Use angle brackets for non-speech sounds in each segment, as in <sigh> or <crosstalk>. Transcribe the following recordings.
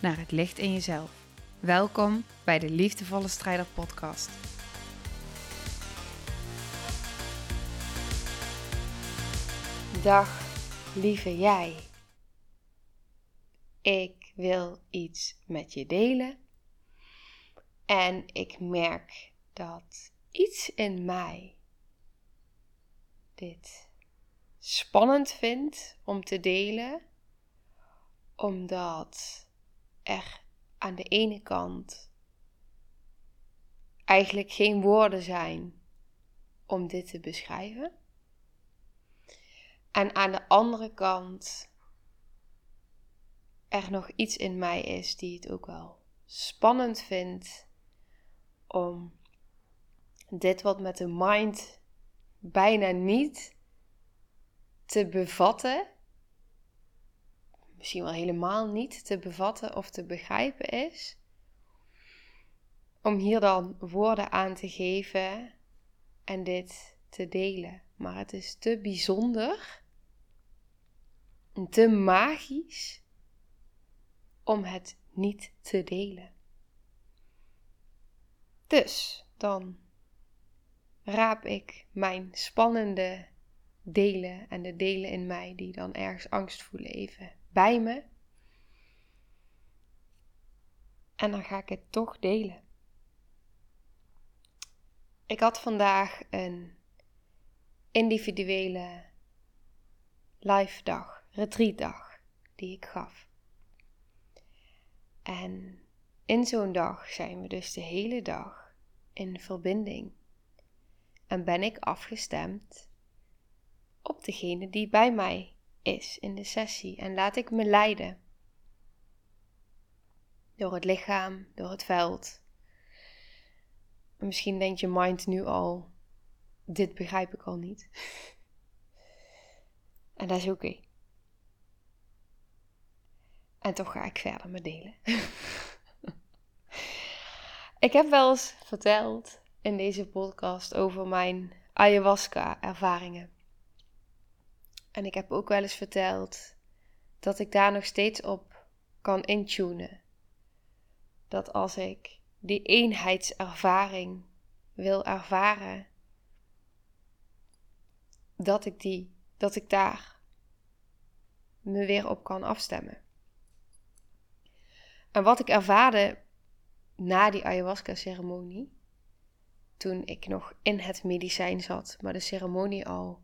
naar het licht in jezelf. Welkom bij de Liefdevolle Strijder Podcast. Dag, lieve jij. Ik wil iets met je delen. En ik merk dat iets in mij dit spannend vindt om te delen, omdat er aan de ene kant eigenlijk geen woorden zijn om dit te beschrijven. En aan de andere kant er nog iets in mij is die het ook wel spannend vindt om dit wat met de mind bijna niet te bevatten, misschien wel helemaal niet te bevatten of te begrijpen is, om hier dan woorden aan te geven en dit te delen. Maar het is te bijzonder en te magisch om het niet te delen. Dus dan raap ik mijn spannende delen en de delen in mij die dan ergens angst voelen even bij me. En dan ga ik het toch delen. Ik had vandaag een individuele live dag, retreat dag, die ik gaf. En in zo'n dag zijn we dus de hele dag in verbinding. En ben ik afgestemd op degene die bij mij is in de sessie. En laat ik me leiden. Door het lichaam, door het veld. misschien denkt je mind nu al: dit begrijp ik al niet. <laughs> en dat is oké. En toch ga ik verder met delen. <laughs> ik heb wel eens verteld in deze podcast over mijn ayahuasca-ervaringen. En ik heb ook wel eens verteld dat ik daar nog steeds op kan intunen. Dat als ik die eenheidservaring wil ervaren, dat ik die, dat ik daar me weer op kan afstemmen. En wat ik ervaarde na die ayahuasca-ceremonie, toen ik nog in het medicijn zat, maar de ceremonie al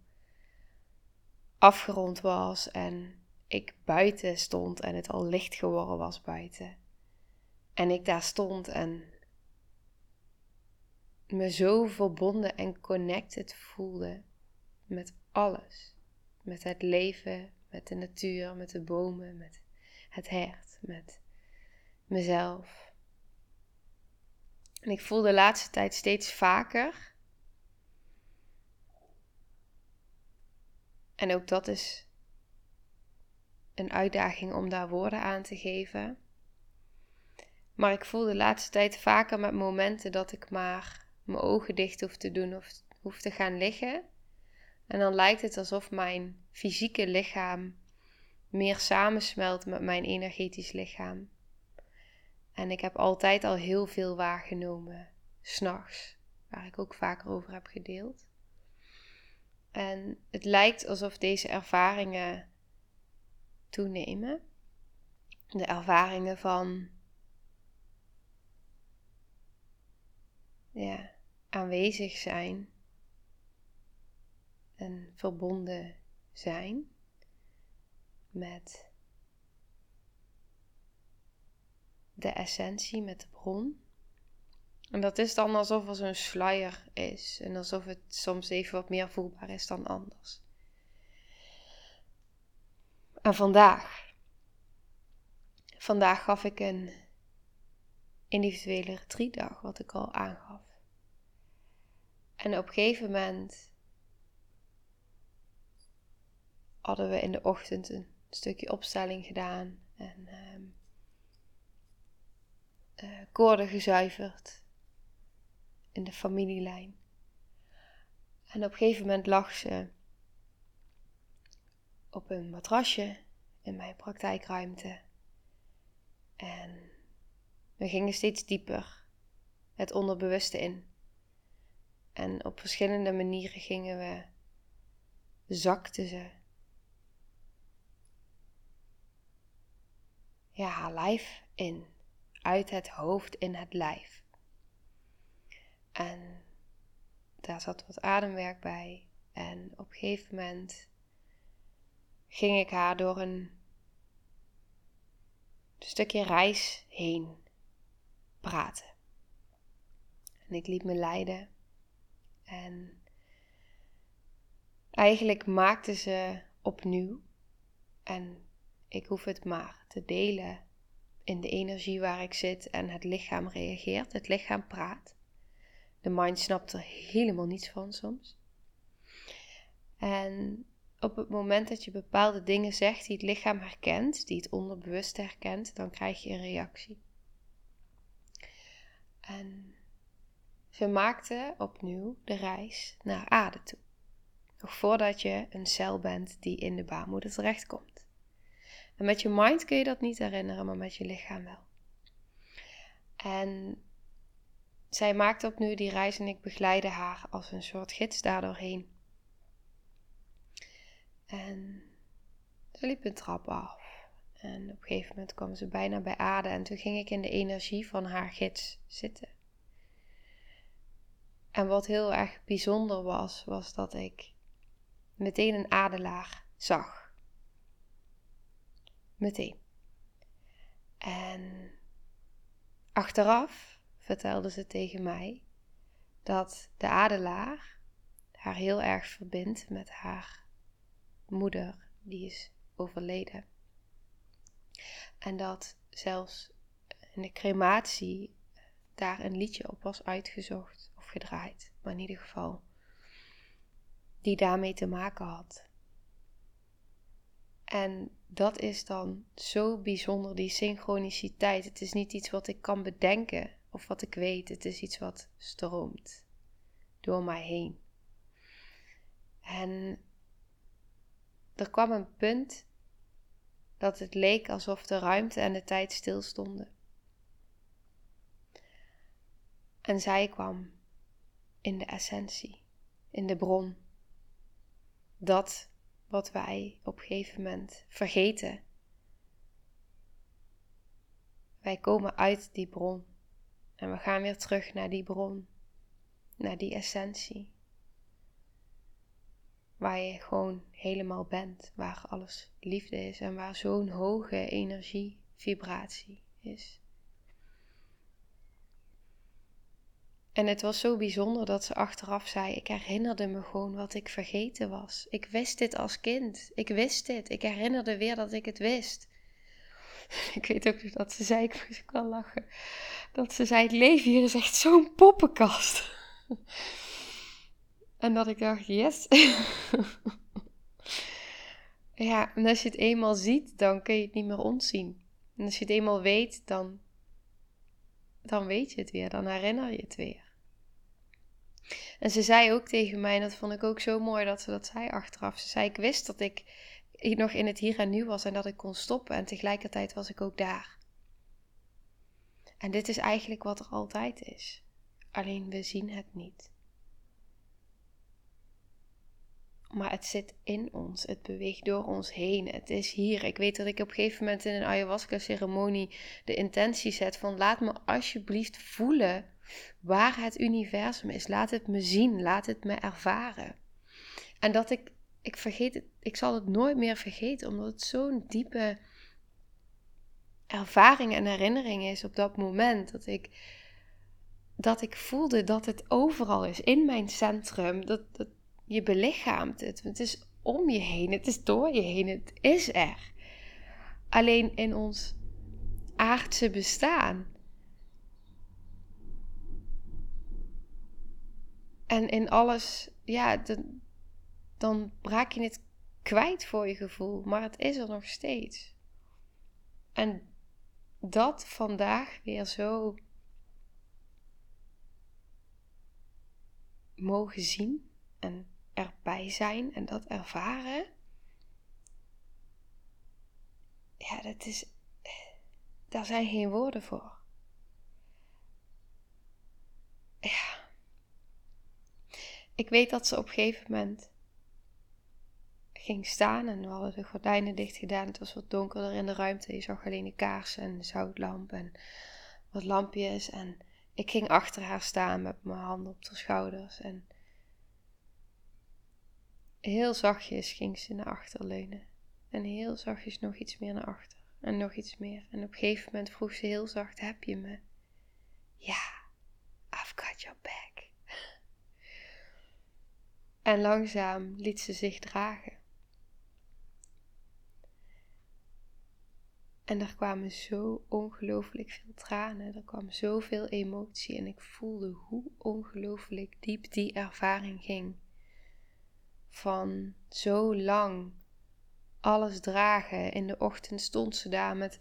afgerond was en ik buiten stond en het al licht geworden was buiten. En ik daar stond en me zo verbonden en connected voelde met alles. Met het leven, met de natuur, met de bomen, met het hert, met mezelf. En ik voel de laatste tijd steeds vaker En ook dat is een uitdaging om daar woorden aan te geven. Maar ik voel de laatste tijd vaker met momenten dat ik maar mijn ogen dicht hoef te doen of hoef te gaan liggen. En dan lijkt het alsof mijn fysieke lichaam meer samensmelt met mijn energetisch lichaam. En ik heb altijd al heel veel waargenomen, s'nachts, waar ik ook vaker over heb gedeeld. En het lijkt alsof deze ervaringen toenemen. De ervaringen van ja, aanwezig zijn en verbonden zijn met de essentie, met de bron. En dat is dan alsof er zo'n sluier is. En alsof het soms even wat meer voelbaar is dan anders. En vandaag, vandaag gaf ik een individuele retreatdag, wat ik al aangaf. En op een gegeven moment hadden we in de ochtend een stukje opstelling gedaan en um, koorden gezuiverd in de familielijn. En op een gegeven moment lag ze op een matrasje in mijn praktijkruimte. En we gingen steeds dieper het onderbewuste in. En op verschillende manieren gingen we, zakten ze. Ja, haar lijf in. Uit het hoofd in het lijf. En daar zat wat ademwerk bij. En op een gegeven moment ging ik haar door een stukje reis heen praten. En ik liet me leiden. En eigenlijk maakte ze opnieuw. En ik hoef het maar te delen in de energie waar ik zit en het lichaam reageert. Het lichaam praat. De mind snapt er helemaal niets van soms. En op het moment dat je bepaalde dingen zegt die het lichaam herkent, die het onderbewust herkent, dan krijg je een reactie. En ze maakte opnieuw de reis naar aarde toe. Nog voordat je een cel bent die in de baarmoeder terechtkomt. En met je mind kun je dat niet herinneren, maar met je lichaam wel. En zij maakte opnieuw die reis en ik begeleide haar als een soort gids daardoorheen. En ze liep een trap af. En op een gegeven moment kwam ze bijna bij aarde. En toen ging ik in de energie van haar gids zitten. En wat heel erg bijzonder was, was dat ik meteen een adelaar zag. Meteen. En achteraf vertelde ze tegen mij dat de adelaar haar heel erg verbindt met haar moeder, die is overleden. En dat zelfs in de crematie daar een liedje op was uitgezocht of gedraaid, maar in ieder geval die daarmee te maken had. En dat is dan zo bijzonder, die synchroniciteit. Het is niet iets wat ik kan bedenken of wat ik weet. Het is iets wat stroomt door mij heen. En er kwam een punt dat het leek alsof de ruimte en de tijd stilstonden. En zij kwam in de essentie, in de bron. Dat wat wij op een gegeven moment vergeten. Wij komen uit die bron en we gaan weer terug naar die bron, naar die essentie. Waar je gewoon helemaal bent, waar alles liefde is en waar zo'n hoge energie, vibratie is. En het was zo bijzonder dat ze achteraf zei: Ik herinnerde me gewoon wat ik vergeten was. Ik wist dit als kind. Ik wist dit. Ik herinnerde weer dat ik het wist. <laughs> Ik weet ook dat ze zei: Ik moest wel lachen. Dat ze zei: Het leven hier is echt zo'n poppenkast. <laughs> En dat ik dacht: Yes. <laughs> ja, en als je het eenmaal ziet, dan kun je het niet meer ontzien. En als je het eenmaal weet, dan, dan weet je het weer. Dan herinner je het weer. En ze zei ook tegen mij, en dat vond ik ook zo mooi dat ze dat zei achteraf. Ze zei: Ik wist dat ik nog in het hier en nu was en dat ik kon stoppen. En tegelijkertijd was ik ook daar. En dit is eigenlijk wat er altijd is. Alleen we zien het niet. Maar het zit in ons. Het beweegt door ons heen. Het is hier. Ik weet dat ik op een gegeven moment in een ayahuasca-ceremonie de intentie zet van laat me alsjeblieft voelen waar het universum is. Laat het me zien, laat het me ervaren. En dat ik, ik vergeet het, ik zal het nooit meer vergeten, omdat het zo'n diepe ervaring en herinnering is op dat moment. Dat ik, dat ik voelde dat het overal is, in mijn centrum. Dat, dat je belichaamt het. Het is om je heen, het is door je heen, het is er. Alleen in ons aardse bestaan. En in alles, ja, dan, dan raak je het kwijt voor je gevoel, maar het is er nog steeds. En dat vandaag weer zo mogen zien en erbij zijn en dat ervaren. Ja, dat is. Daar zijn geen woorden voor. Ja. Ik weet dat ze op een gegeven moment ging staan en we hadden de gordijnen dicht gedaan. Het was wat donkerder in de ruimte. Je zag alleen de kaarsen en de zoutlamp en wat lampjes. En ik ging achter haar staan met mijn handen op haar schouders. En heel zachtjes ging ze naar achter leunen. En heel zachtjes nog iets meer naar achter. En nog iets meer. En op een gegeven moment vroeg ze heel zacht: Heb je me? Ja, I've got your back. <laughs> En langzaam liet ze zich dragen. En er kwamen zo ongelooflijk veel tranen, er kwam zoveel emotie en ik voelde hoe ongelooflijk diep die ervaring ging. Van zo lang alles dragen. In de ochtend stond ze daar met,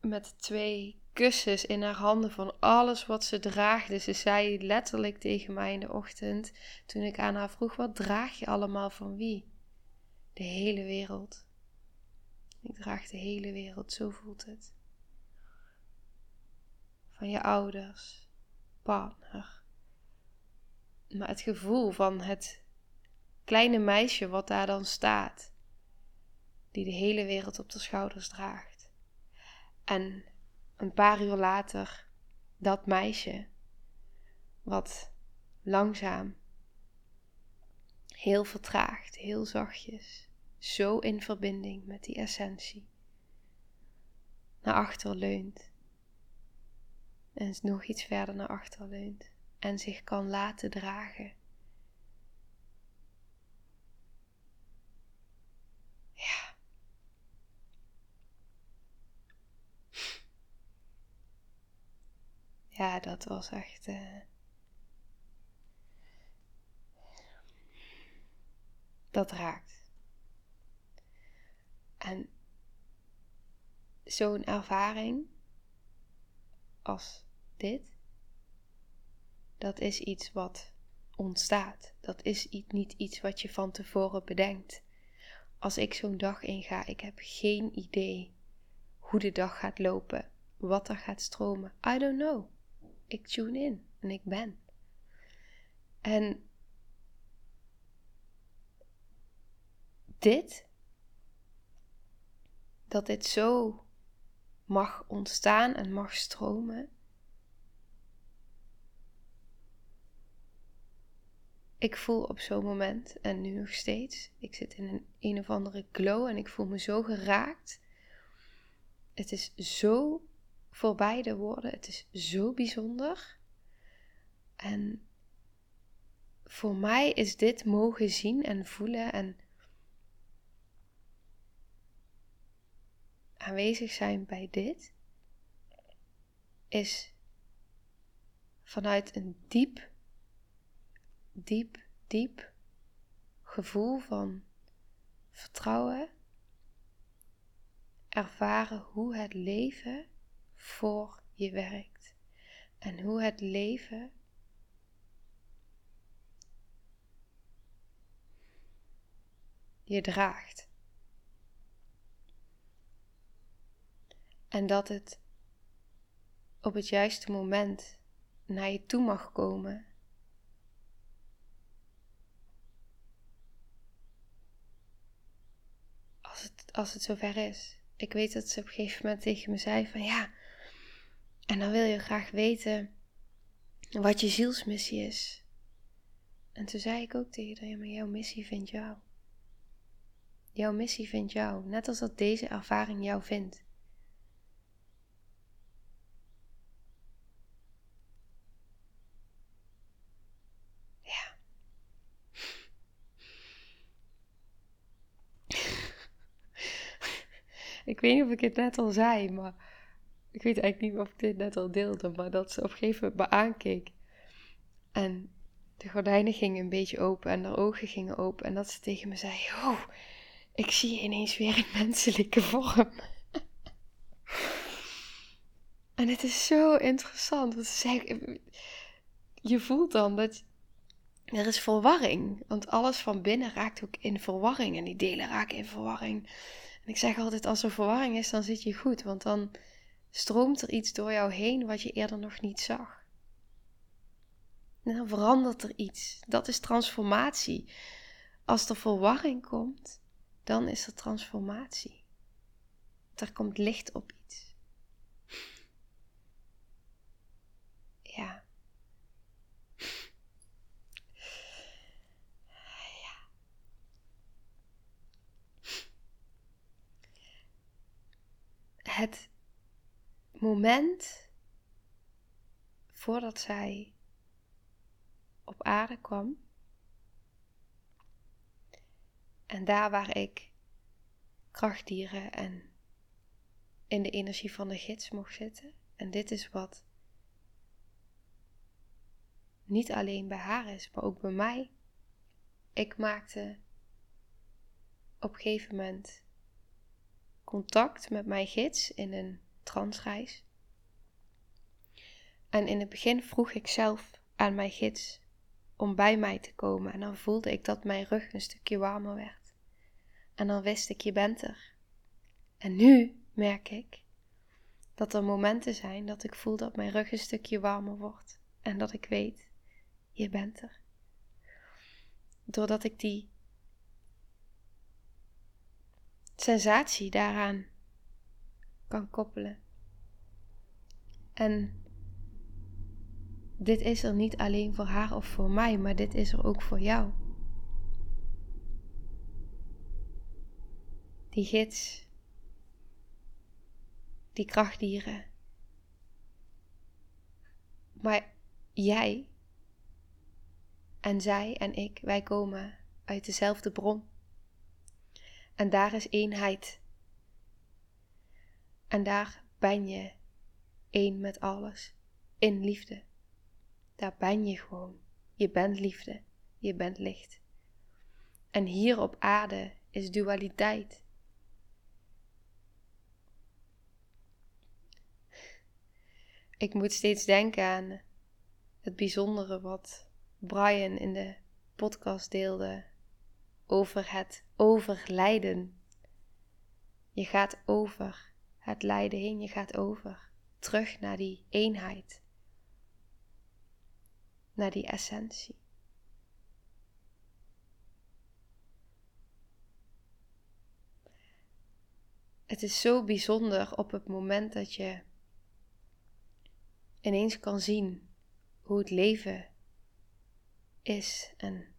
met twee kussens in haar handen van alles wat ze draagde. Ze zei letterlijk tegen mij in de ochtend, toen ik aan haar vroeg: Wat draag je allemaal van wie? De hele wereld. Ik draag de hele wereld, zo voelt het. Van je ouders, partner. Maar het gevoel van het kleine meisje wat daar dan staat, die de hele wereld op de schouders draagt. En een paar uur later dat meisje, wat langzaam, heel vertraagd, heel zachtjes, zo in verbinding met die essentie. Naar achter leunt. En nog iets verder naar achter leunt. En zich kan laten dragen. Ja. Ja, dat was echt. Uh... dat raakt. En zo'n ervaring als dit, dat is iets wat ontstaat. Dat is niet iets wat je van tevoren bedenkt. Als ik zo'n dag inga, ik heb geen idee hoe de dag gaat lopen, wat er gaat stromen. I don't know. Ik tune in en ik ben. En dit dat dit zo mag ontstaan en mag stromen. Ik voel op zo'n moment, en nu nog steeds, ik zit in een een of andere glow en ik voel me zo geraakt. Het is zo voorbij de woorden, het is zo bijzonder. En voor mij is dit mogen zien en voelen en aanwezig zijn bij dit is vanuit een diep, diep, diep gevoel van vertrouwen ervaren hoe het leven voor je werkt en hoe het leven je draagt. En dat het op het juiste moment naar je toe mag komen. Als het, als het zover is. Ik weet dat ze op een gegeven moment tegen me zei van ja, en dan wil je graag weten wat je zielsmissie is. En toen zei ik ook tegen haar, ja, maar jouw missie vindt jou. Jouw missie vindt jou, net als dat deze ervaring jou vindt. Ik weet niet of ik het net al zei, maar ik weet eigenlijk niet of ik dit net al deelde, maar dat ze op een gegeven moment me aankeek. En de gordijnen gingen een beetje open en haar ogen gingen open. En dat ze tegen me zei: Oh, ik zie je ineens weer in menselijke vorm. <laughs> en het is zo interessant. Want ze Je voelt dan dat er is verwarring. Want alles van binnen raakt ook in verwarring. En die delen raken in verwarring. Ik zeg altijd: Als er verwarring is, dan zit je goed. Want dan stroomt er iets door jou heen wat je eerder nog niet zag. En dan verandert er iets. Dat is transformatie. Als er verwarring komt, dan is er transformatie. Er komt licht op iets. Ja. Het moment voordat zij op aarde kwam. En daar waar ik krachtdieren en in de energie van de gids mocht zitten. En dit is wat niet alleen bij haar is, maar ook bij mij. Ik maakte op een gegeven moment contact met mijn gids in een transreis. En in het begin vroeg ik zelf aan mijn gids om bij mij te komen. En dan voelde ik dat mijn rug een stukje warmer werd. En dan wist ik, je bent er. En nu merk ik dat er momenten zijn dat ik voel dat mijn rug een stukje warmer wordt. En dat ik weet, je bent er. Doordat ik die sensatie daaraan kan koppelen. En dit is er niet alleen voor haar of voor mij, maar dit is er ook voor jou. Die gids, die krachtdieren. Maar jij en zij en ik, wij komen uit dezelfde bron. En daar is eenheid. En daar ben je één met alles in liefde. Daar ben je gewoon. Je bent liefde. Je bent licht. En hier op aarde is dualiteit. Ik moet steeds denken aan het bijzondere wat Brian in de podcast deelde over het overlijden. Je gaat over het lijden heen, je gaat over terug naar die eenheid naar die essentie. Het is zo bijzonder op het moment dat je ineens kan zien hoe het leven is. En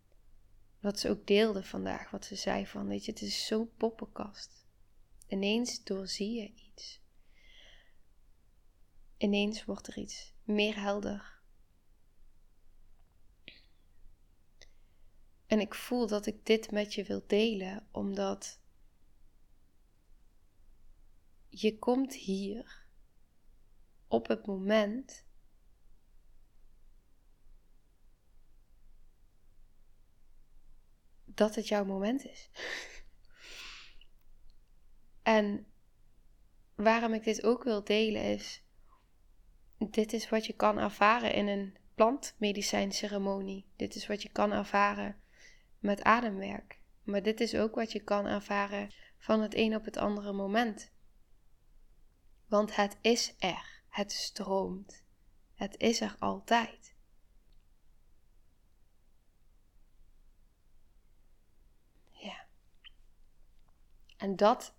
wat ze ook deelde vandaag, wat ze zei van, weet je, het is zo'n poppenkast. Ineens doorzie je iets. Ineens wordt er iets meer helder. En ik voel dat ik dit met je wil delen, omdat je komt hier op het moment dat het jouw moment is. en waarom ik dit ook wil delen is, dit is wat je kan ervaren in een plantmedicijnceremonie. Dit is wat je kan ervaren met ademwerk. Maar dit is ook wat je kan ervaren van het een op het andere moment. Want het is er, het stroomt, het is er altijd. Ja. En dat,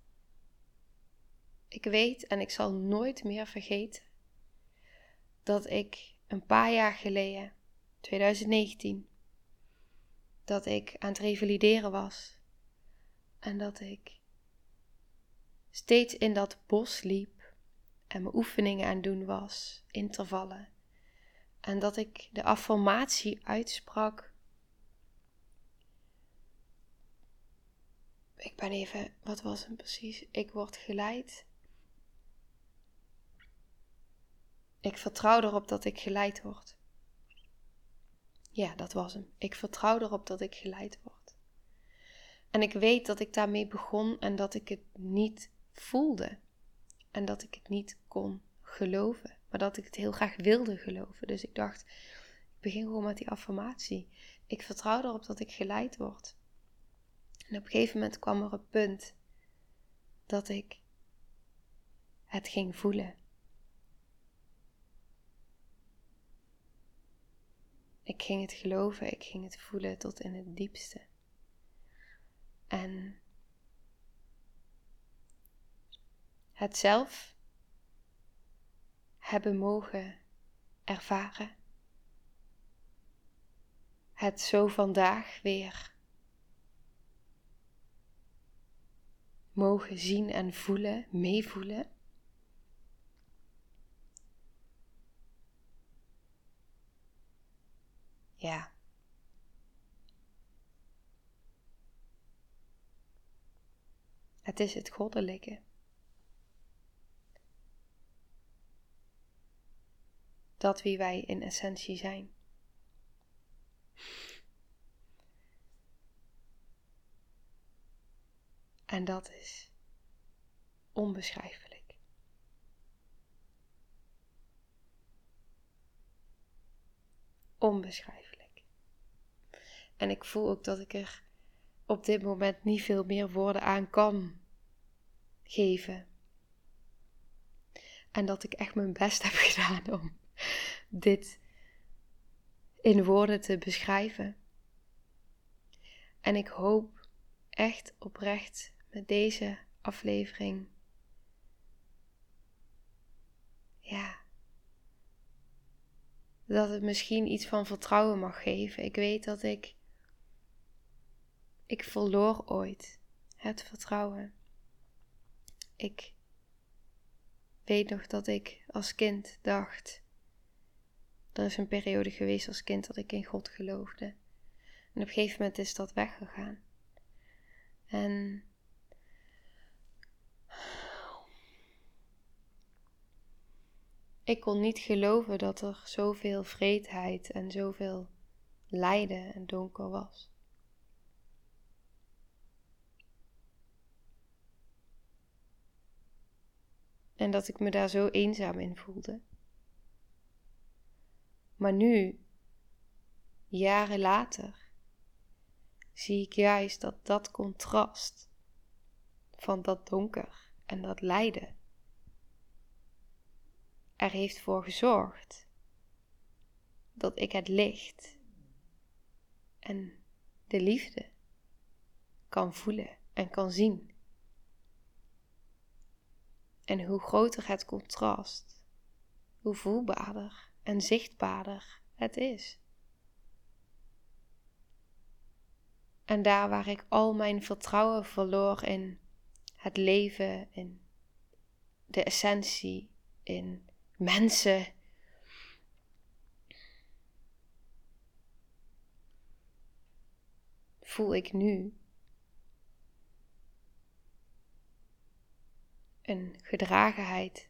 ik weet en ik zal nooit meer vergeten dat ik een paar jaar geleden, 2019, dat ik aan het revalideren was. En dat ik steeds in dat bos liep en mijn oefeningen aan het doen was, intervallen. En dat ik de affirmatie uitsprak. Ik ben even, wat was het precies? Ik word geleid Ik vertrouw erop dat ik geleid word. Ja, dat was hem. Ik vertrouw erop dat ik geleid word. En ik weet dat ik daarmee begon en dat ik het niet voelde. En dat ik het niet kon geloven. Maar dat ik het heel graag wilde geloven. Dus ik dacht, ik begin gewoon met die affirmatie. Ik vertrouw erop dat ik geleid word. En op een gegeven moment kwam er een punt dat ik het ging voelen. Ik ging het geloven, ik ging het voelen tot in het diepste. En het zelf hebben mogen ervaren. Het zo vandaag weer mogen zien en voelen, meevoelen. Ja. Het is het goddelijke. Dat wie wij in essentie zijn. En dat is onbeschrijfelijk. Onbeschrijfelijk. En ik voel ook dat ik er op dit moment niet veel meer woorden aan kan geven. En dat ik echt mijn best heb <laughs> gedaan om dit in woorden te beschrijven. En ik hoop echt oprecht met deze aflevering. Ja. Dat het misschien iets van vertrouwen mag geven. Ik weet dat ik. Ik verloor ooit het vertrouwen. Ik weet nog dat ik als kind dacht. Er is een periode geweest als kind dat ik in God geloofde. En op een gegeven moment is dat weggegaan. En ik kon niet geloven dat er zoveel vreedheid en zoveel lijden en donker was. En dat ik me daar zo eenzaam in voelde. Maar nu, jaren later, zie ik juist dat dat contrast van dat donker en dat lijden er heeft voor gezorgd dat ik het licht en de liefde kan voelen en kan zien. En hoe groter het contrast, hoe voelbaarder en zichtbaarder het is. En daar waar ik al mijn vertrouwen verloor in het leven, in de essentie, in mensen. Voel ik nu een gedragenheid.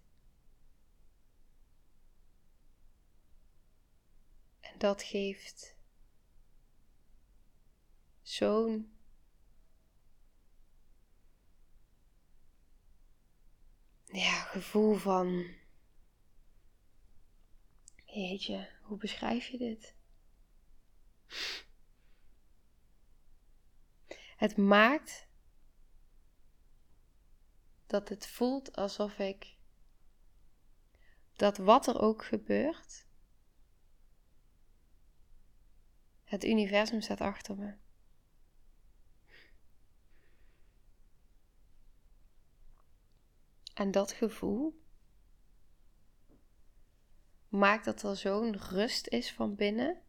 En dat geeft zo'n ja, gevoel van. Jeetje, hoe beschrijf je dit? Het maakt dat het voelt alsof ik dat wat er ook gebeurt, het universum staat achter me. En dat gevoel maakt dat er zo'n rust is van binnen,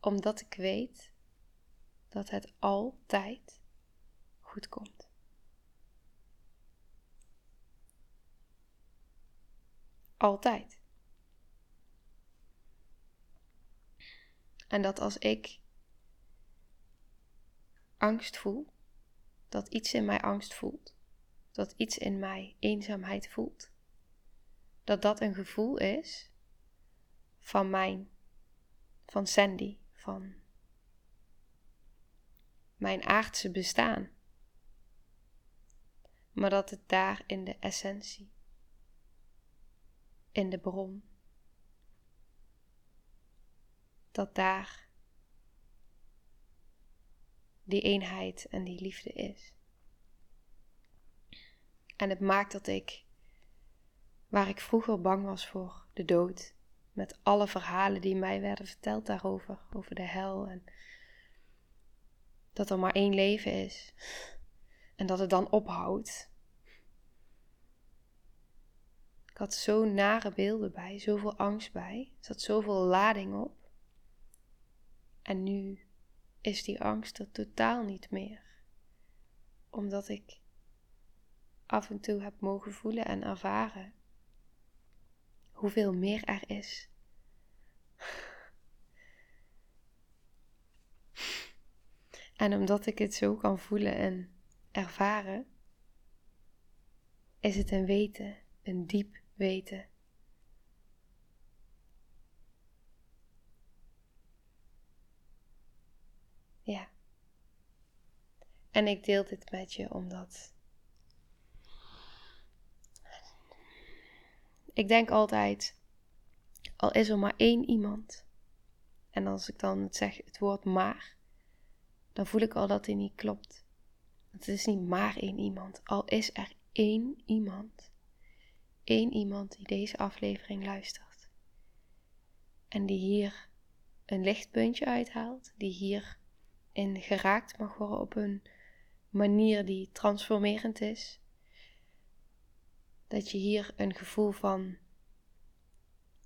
omdat ik weet dat het altijd goed komt. Altijd. En dat als ik angst voel, dat iets in mij angst voelt, dat iets in mij eenzaamheid voelt, dat dat een gevoel is van mijn, van Sandy, van mijn aardse bestaan. Maar dat het daar in de essentie, in de bron, dat daar die eenheid en die liefde is. En het maakt dat ik, waar ik vroeger bang was voor de dood, met alle verhalen die mij werden verteld daarover, over de hel en dat er maar één leven is en dat het dan ophoudt. Ik had zo nare beelden bij, zoveel angst bij, er zat zoveel lading op. En nu is die angst er totaal niet meer, omdat ik af en toe heb mogen voelen en ervaren hoeveel meer er is. En omdat ik het zo kan voelen en ervaren, is het een weten, een diep weten. Ja. En ik deel dit met je omdat ik denk altijd, al is er maar één iemand, en als ik dan zeg het woord maar, dan voel ik al dat die niet klopt. Het is niet maar één iemand, al is er één iemand, één iemand die deze aflevering luistert en die hier een lichtpuntje uithaalt, die hier in geraakt mag worden op een manier die transformerend is, dat je hier een gevoel van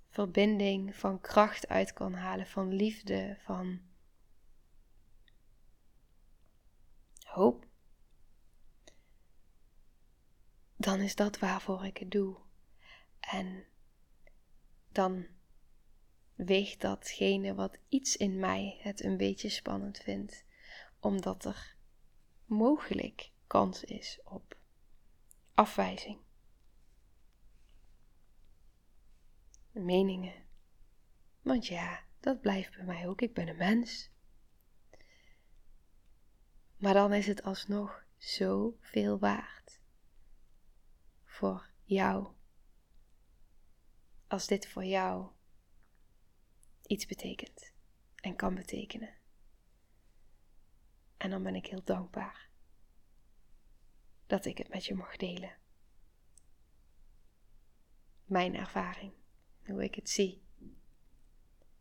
verbinding, van kracht uit kan halen, van liefde, van hoop. Dan is dat waarvoor ik het doe. En dan weegt datgene wat iets in mij het een beetje spannend vindt, omdat er mogelijk kans is op afwijzing. Meningen. Want ja, dat blijft bij mij ook. Ik ben een mens. Maar dan is het alsnog zoveel waard voor jou. Als dit voor jou iets betekent en kan betekenen. En dan ben ik heel dankbaar dat ik het met je mag delen. Mijn ervaring hoe ik het zie.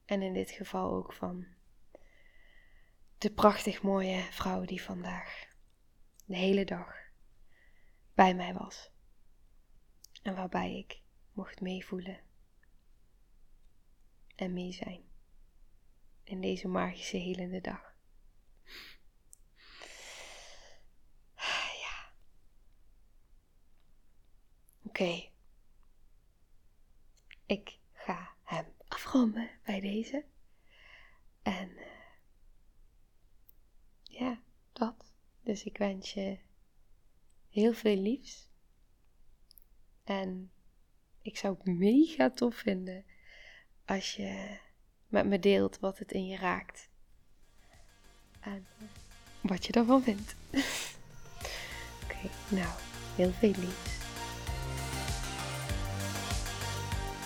En in dit geval ook van de prachtig mooie vrouw die vandaag de hele dag bij mij was. En waarbij ik mocht meevoelen en mee zijn in deze magische helende dag. Ja. Oké ik ga hem afronden bij deze. En uh, ja, dat. Dus ik wens je heel veel liefs. En ik zou het mega tof vinden als je met me deelt wat het in je raakt. En wat je ervan vindt. <laughs> Oké, nou, heel veel liefs.